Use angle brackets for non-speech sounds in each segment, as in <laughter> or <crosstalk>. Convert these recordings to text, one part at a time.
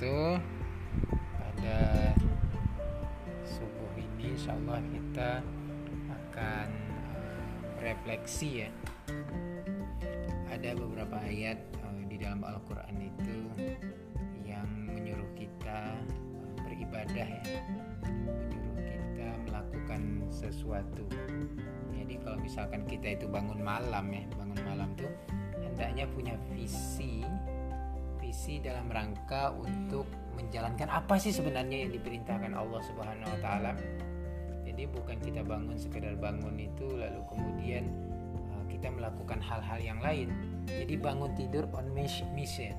wabarakatuh Pada subuh ini insya Allah kita akan uh, refleksi ya. Ada beberapa ayat uh, di dalam Al-Quran itu yang menyuruh kita uh, beribadah ya. Menyuruh kita melakukan sesuatu. Jadi kalau misalkan kita itu bangun malam ya Bangun malam tuh hendaknya punya visi visi dalam rangka untuk menjalankan apa sih sebenarnya yang diperintahkan Allah Subhanahu wa taala. Jadi bukan kita bangun sekedar bangun itu lalu kemudian uh, kita melakukan hal-hal yang lain. Jadi bangun tidur on mission.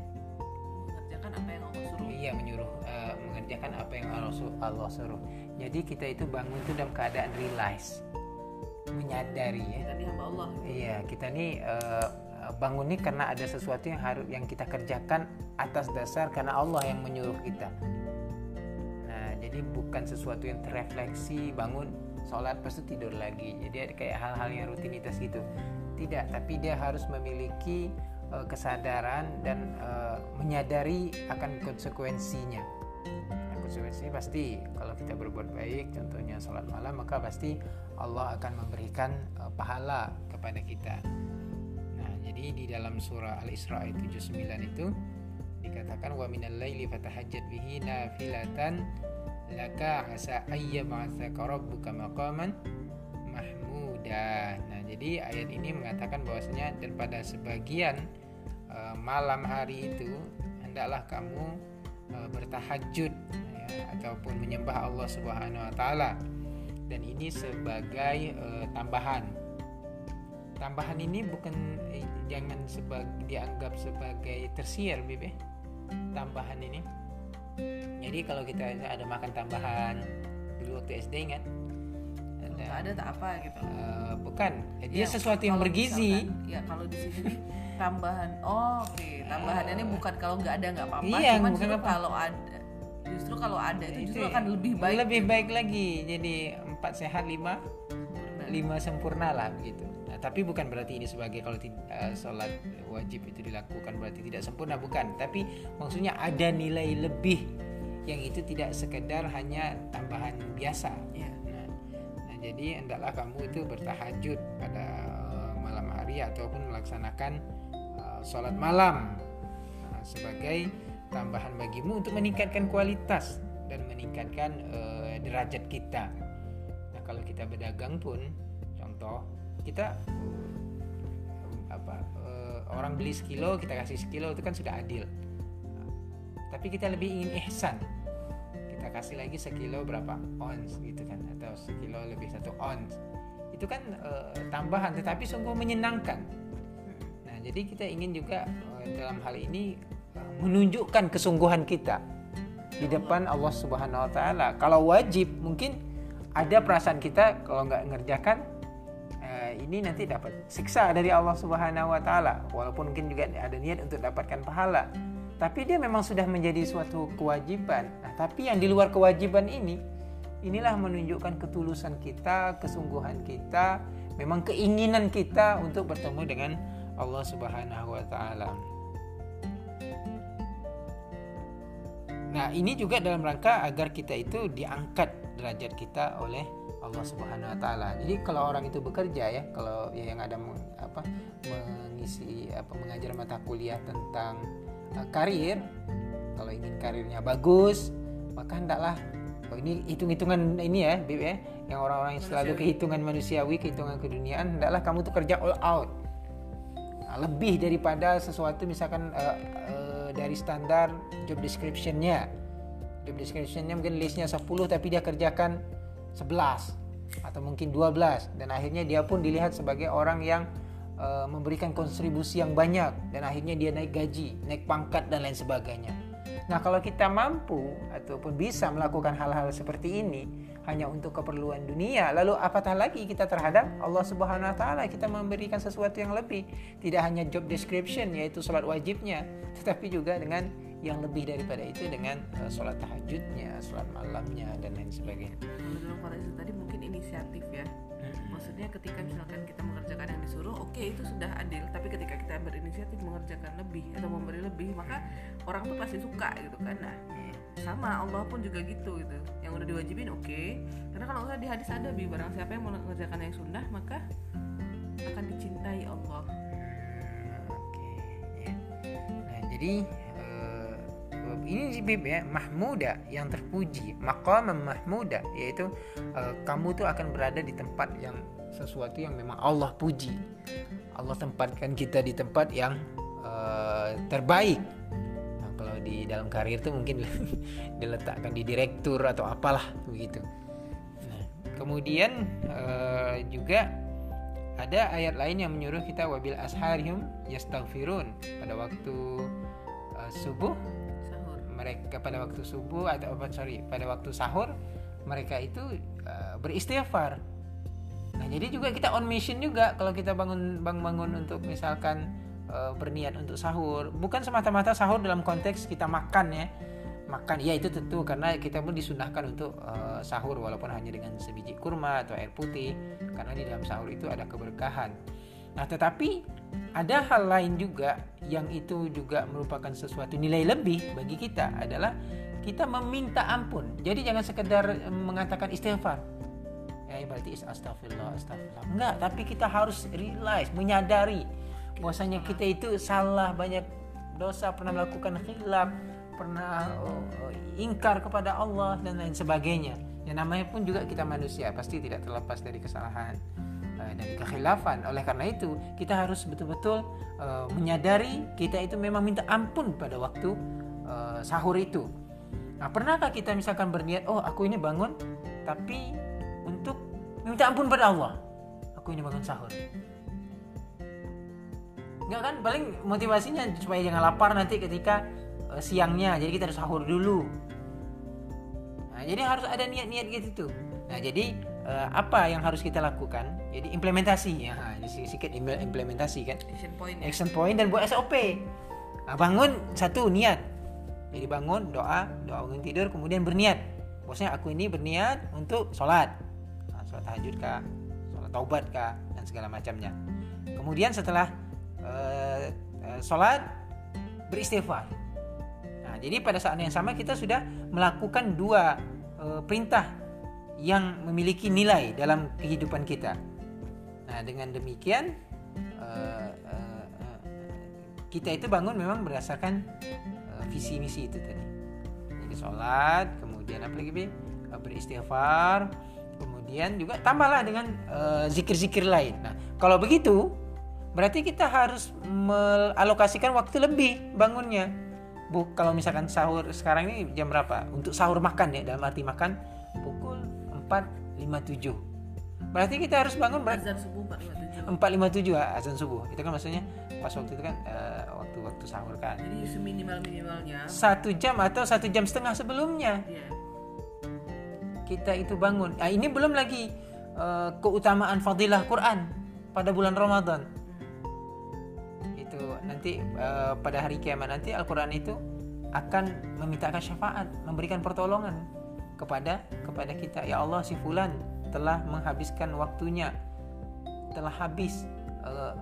mengerjakan apa yang Allah suruh Iya menyuruh uh, mengerjakan apa yang Allah suruh, Allah suruh. Jadi kita itu bangun itu dalam keadaan realize, menyadari ya. kita ini hamba Allah Iya, kita nih uh, bangun nih karena ada sesuatu yang harus yang kita kerjakan atas dasar karena Allah yang menyuruh kita. Nah, jadi bukan sesuatu yang terrefleksi bangun sholat pasti tidur lagi. Jadi ada kayak hal-hal yang rutinitas gitu. Tidak, tapi dia harus memiliki uh, kesadaran dan uh, menyadari akan konsekuensinya. Nah, konsekuensinya pasti kalau kita berbuat baik, contohnya sholat malam, maka pasti Allah akan memberikan uh, pahala kepada kita. Jadi di dalam surah Al-Isra ayat 79 itu dikatakan wa minal laili fatahajjat bihi nafilatan laka asa ayyab'atsaka rabbuka maqaman mahmuda. Nah, jadi ayat ini mengatakan bahwasanya dan pada sebagian uh, malam hari itu hendaklah kamu uh, bertahajud ya, ataupun menyembah Allah Subhanahu wa taala. Dan ini sebagai uh, tambahan tambahan ini bukan eh, jangan sebag, dianggap sebagai tersier Bibi tambahan ini. Jadi kalau kita ada makan tambahan dulu waktu SD ingat? Nggak ada. tak apa gitu. Uh, bukan. Dia Ya, sesuatu yang bergizi. misalkan- ya kalau di sini tambahan oh, oke tambahannya ini bukan kalau nggak ada nggak apa-apa Iya, cuman bukan justru apa. kalau ada justru kalau ada itu justru akan lebih baik lebih baik lagi. Jadi empat sehat lima Sempurna. lima sempurna lah begitu. Tapi bukan berarti ini sebagai kalau eh, sholat wajib itu dilakukan berarti tidak sempurna bukan. Tapi maksudnya ada nilai lebih yang itu tidak sekedar hanya tambahan biasa. Iya. Nah, nah, jadi hendaklah kamu itu bertahajud pada eh, malam hari ataupun melaksanakan eh, sholat malam Nah, sebagai tambahan bagimu untuk meningkatkan kualitas dan meningkatkan eh, derajat kita. Nah kalau kita berdagang pun, contoh kita apa eh, orang beli sekilo kita kasih sekilo itu kan sudah adil. Tapi kita lebih ingin ihsan. Kita kasih lagi sekilo berapa ons gitu kan atau sekilo lebih satu ons. Itu kan eh, tambahan tetapi sungguh menyenangkan. Nah jadi kita ingin juga eh, dalam hal ini eh, menunjukkan kesungguhan kita di depan Allah Subhanahu Wa Taala. Kalau wajib mungkin ada perasaan kita kalau nggak ngerjakan ini nanti dapat siksa dari Allah Subhanahu Wa Taala. Walaupun mungkin juga ada niat untuk dapatkan pahala, tapi dia memang sudah menjadi suatu kewajiban. Nah, tapi yang di luar kewajiban ini, inilah menunjukkan ketulusan kita, kesungguhan kita, memang keinginan kita untuk bertemu dengan Allah Subhanahu Wa Taala. Nah, ini juga dalam rangka agar kita itu diangkat derajat kita oleh Allah Subhanahu wa taala. Jadi kalau orang itu bekerja ya, kalau yang ada meng- apa mengisi apa mengajar mata kuliah tentang uh, karir, kalau ingin karirnya bagus, maka hendaklah oh ini hitung-hitungan ini ya, Bib ya, yang orang-orang yang selalu kehitungan manusiawi, kehitungan keduniaan, hendaklah kamu tuh kerja all out. Nah, lebih daripada sesuatu misalkan uh, uh, dari standar job description-nya. Job description-nya mungkin listnya 10 tapi dia kerjakan 11 atau mungkin 12 dan akhirnya dia pun dilihat sebagai orang yang uh, memberikan kontribusi yang banyak dan akhirnya dia naik gaji, naik pangkat dan lain sebagainya. Nah, kalau kita mampu ataupun bisa melakukan hal-hal seperti ini hanya untuk keperluan dunia, lalu apatah lagi kita terhadap Allah Subhanahu wa taala? Kita memberikan sesuatu yang lebih, tidak hanya job description yaitu salat wajibnya, <laughs> tetapi juga dengan yang lebih daripada itu dengan uh, sholat tahajudnya, sholat malamnya dan lain sebagainya. Kalau dalam konteks itu tadi mungkin inisiatif ya. Maksudnya ketika misalkan kita mengerjakan yang disuruh, oke itu sudah adil. Tapi ketika kita berinisiatif mengerjakan lebih atau memberi lebih, maka orang tuh pasti suka gitu kan. Nah, sama Allah pun juga gitu gitu. Yang udah diwajibin oke. Karena kalau nggak di hadis ada bi barang siapa yang mengerjakan yang sunnah maka akan dicintai Allah. Oke, ya. Nah, jadi Bib ya, mahmuda yang terpuji, maqam mahmuda yaitu eh, kamu tuh akan berada di tempat yang sesuatu yang memang Allah puji. Allah tempatkan kita di tempat yang eh, terbaik. Nah, kalau di dalam karir tuh mungkin <laughs> diletakkan di direktur atau apalah begitu. Nah, kemudian eh, juga ada ayat lain yang menyuruh kita wabil asharihum yastaghfirun pada waktu uh, subuh. Mereka pada waktu subuh atau sorry pada waktu sahur mereka itu uh, beristighfar. Nah jadi juga kita on mission juga kalau kita bangun bangun bangun untuk misalkan uh, berniat untuk sahur. Bukan semata-mata sahur dalam konteks kita makan ya. Makan ya itu tentu karena kita pun disunahkan untuk uh, sahur walaupun hanya dengan sebiji kurma atau air putih. Karena di dalam sahur itu ada keberkahan. Nah, tetapi ada hal lain juga yang itu juga merupakan sesuatu nilai lebih bagi kita adalah kita meminta ampun. Jadi jangan sekedar mengatakan istighfar. Ya berarti astagfirullah, astagfirullah. Enggak, tapi kita harus realize, menyadari bahwasanya kita itu salah banyak dosa pernah melakukan khilaf pernah oh, oh, ingkar kepada Allah dan lain sebagainya. Yang namanya pun juga kita manusia pasti tidak terlepas dari kesalahan dan kekhilafan. Oleh karena itu kita harus betul-betul uh, menyadari kita itu memang minta ampun pada waktu uh, sahur itu. Nah pernahkah kita misalkan berniat, oh aku ini bangun tapi untuk minta ampun pada Allah. Aku ini bangun sahur. Enggak kan? Paling motivasinya supaya jangan lapar nanti ketika uh, siangnya. Jadi kita harus sahur dulu. Nah, jadi harus ada niat-niat gitu tuh. Nah, jadi uh, apa yang harus kita lakukan? Jadi implementasi ya, nah, sedikit implementasi kan. Action point ya. Action point dan buat SOP. Nah, bangun satu niat. Jadi bangun doa, doa bangun tidur, kemudian berniat. Bosnya aku ini berniat untuk sholat, nah, sholat tahajud kah, sholat taubat kah, dan segala macamnya. Kemudian setelah uh, uh, sholat beristighfar. Nah, jadi pada saat yang sama kita sudah melakukan dua uh, perintah yang memiliki nilai dalam kehidupan kita. Nah, dengan demikian uh, uh, kita itu bangun memang berdasarkan uh, visi misi itu tadi. Jadi sholat, kemudian apa lagi beristighfar, kemudian juga tambahlah dengan zikir-zikir uh, lain. Nah, kalau begitu berarti kita harus mengalokasikan waktu lebih bangunnya. Bu, kalau misalkan sahur sekarang ini jam berapa? Untuk sahur makan ya, dalam arti makan pukul 4.57. Berarti kita harus bangun berarti Azan subuh 457. 4.57 ah, azan subuh. Itu kan maksudnya pas waktu itu kan uh, waktu-waktu sahur kan. Jadi seminimal minimalnya. Satu jam atau satu jam setengah sebelumnya Iya. kita itu bangun. Nah, ini belum lagi uh, keutamaan fadilah Quran pada bulan Ramadan. Itu nanti uh, pada hari kiamat nanti Al-Qur'an itu akan memintakan syafaat, memberikan pertolongan kepada kepada kita. Ya Allah, si fulan telah menghabiskan waktunya. Telah habis uh,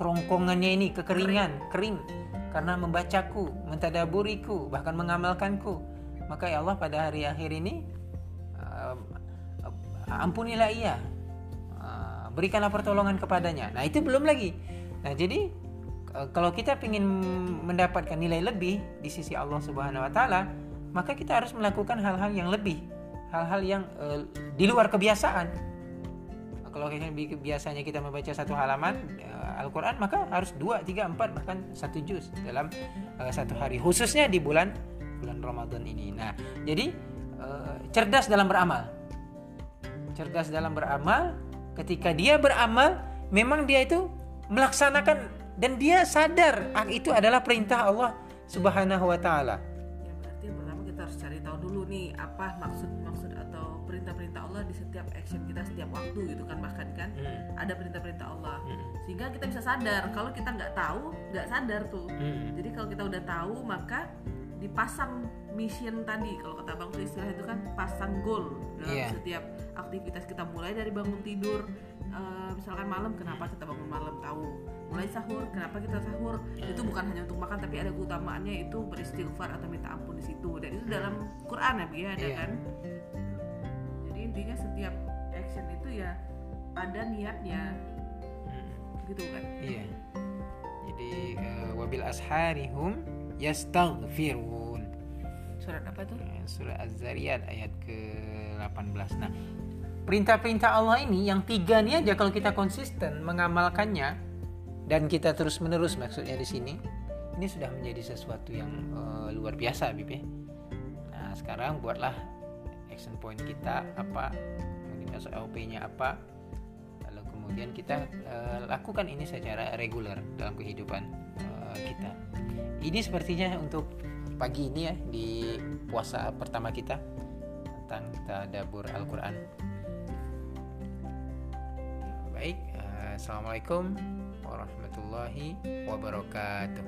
kerongkongannya ini kekeringan, kering karena membacaku, mentadaburiku, bahkan mengamalkanku. Maka ya Allah pada hari akhir ini uh, ampunilah ia uh, berikanlah pertolongan kepadanya nah itu belum lagi nah jadi uh, kalau kita ingin mendapatkan nilai lebih di sisi Allah Subhanahu Wa Taala maka kita harus melakukan hal-hal yang lebih hal-hal yang uh, di luar kebiasaan kalau biasanya kita membaca satu halaman uh, Al-Quran maka harus dua, tiga, empat bahkan satu juz dalam uh, satu hari khususnya di bulan bulan Ramadan ini. Nah, jadi uh, cerdas dalam beramal. Cerdas dalam beramal, ketika dia beramal, memang dia itu melaksanakan dan dia sadar ah, itu adalah perintah Allah Subhanahu wa taala. Harus cari tahu dulu nih apa maksud maksud atau perintah-perintah Allah di setiap action kita setiap waktu gitu kan bahkan kan Hmm. ada perintah-perintah Allah Hmm. sehingga kita bisa sadar kalau kita nggak tahu nggak sadar tuh Hmm. jadi kalau kita udah tahu maka dipasang mission tadi kalau kata bang tuh istilah itu kan pasang goal dalam Iya. setiap aktivitas kita mulai dari bangun tidur eh, misalkan malam kenapa kita bangun malam tahu mulai sahur kenapa kita sahur itu bukan hanya untuk makan tapi ada keutamaannya itu beristighfar atau minta ampun di situ dan itu dalam Quran ya Bi, ya ada Iya. kan jadi intinya setiap action itu ya ada niatnya Hmm. gitu kan Iya. Jadi eh, wabil asharihum yastaghfirun. surat apa tuh Eh, Surah Az-Zariyat ayat ke-18. Nah, perintah-perintah Allah ini yang tiga nih aja kalau kita konsisten mengamalkannya dan kita terus-menerus maksudnya di sini, ini sudah menjadi sesuatu yang eh, luar biasa, Bib ya. Nah, sekarang buatlah action point kita apa, kemudian SOP-nya apa, lalu kemudian kita eh, lakukan ini secara reguler dalam kehidupan eh, kita. Ini sepertinya untuk pagi ini ya di puasa pertama kita tentang tadabbur Al-Qur'an. Baik, eh, Assalamualaikum warahmatullahi wabarakatuh.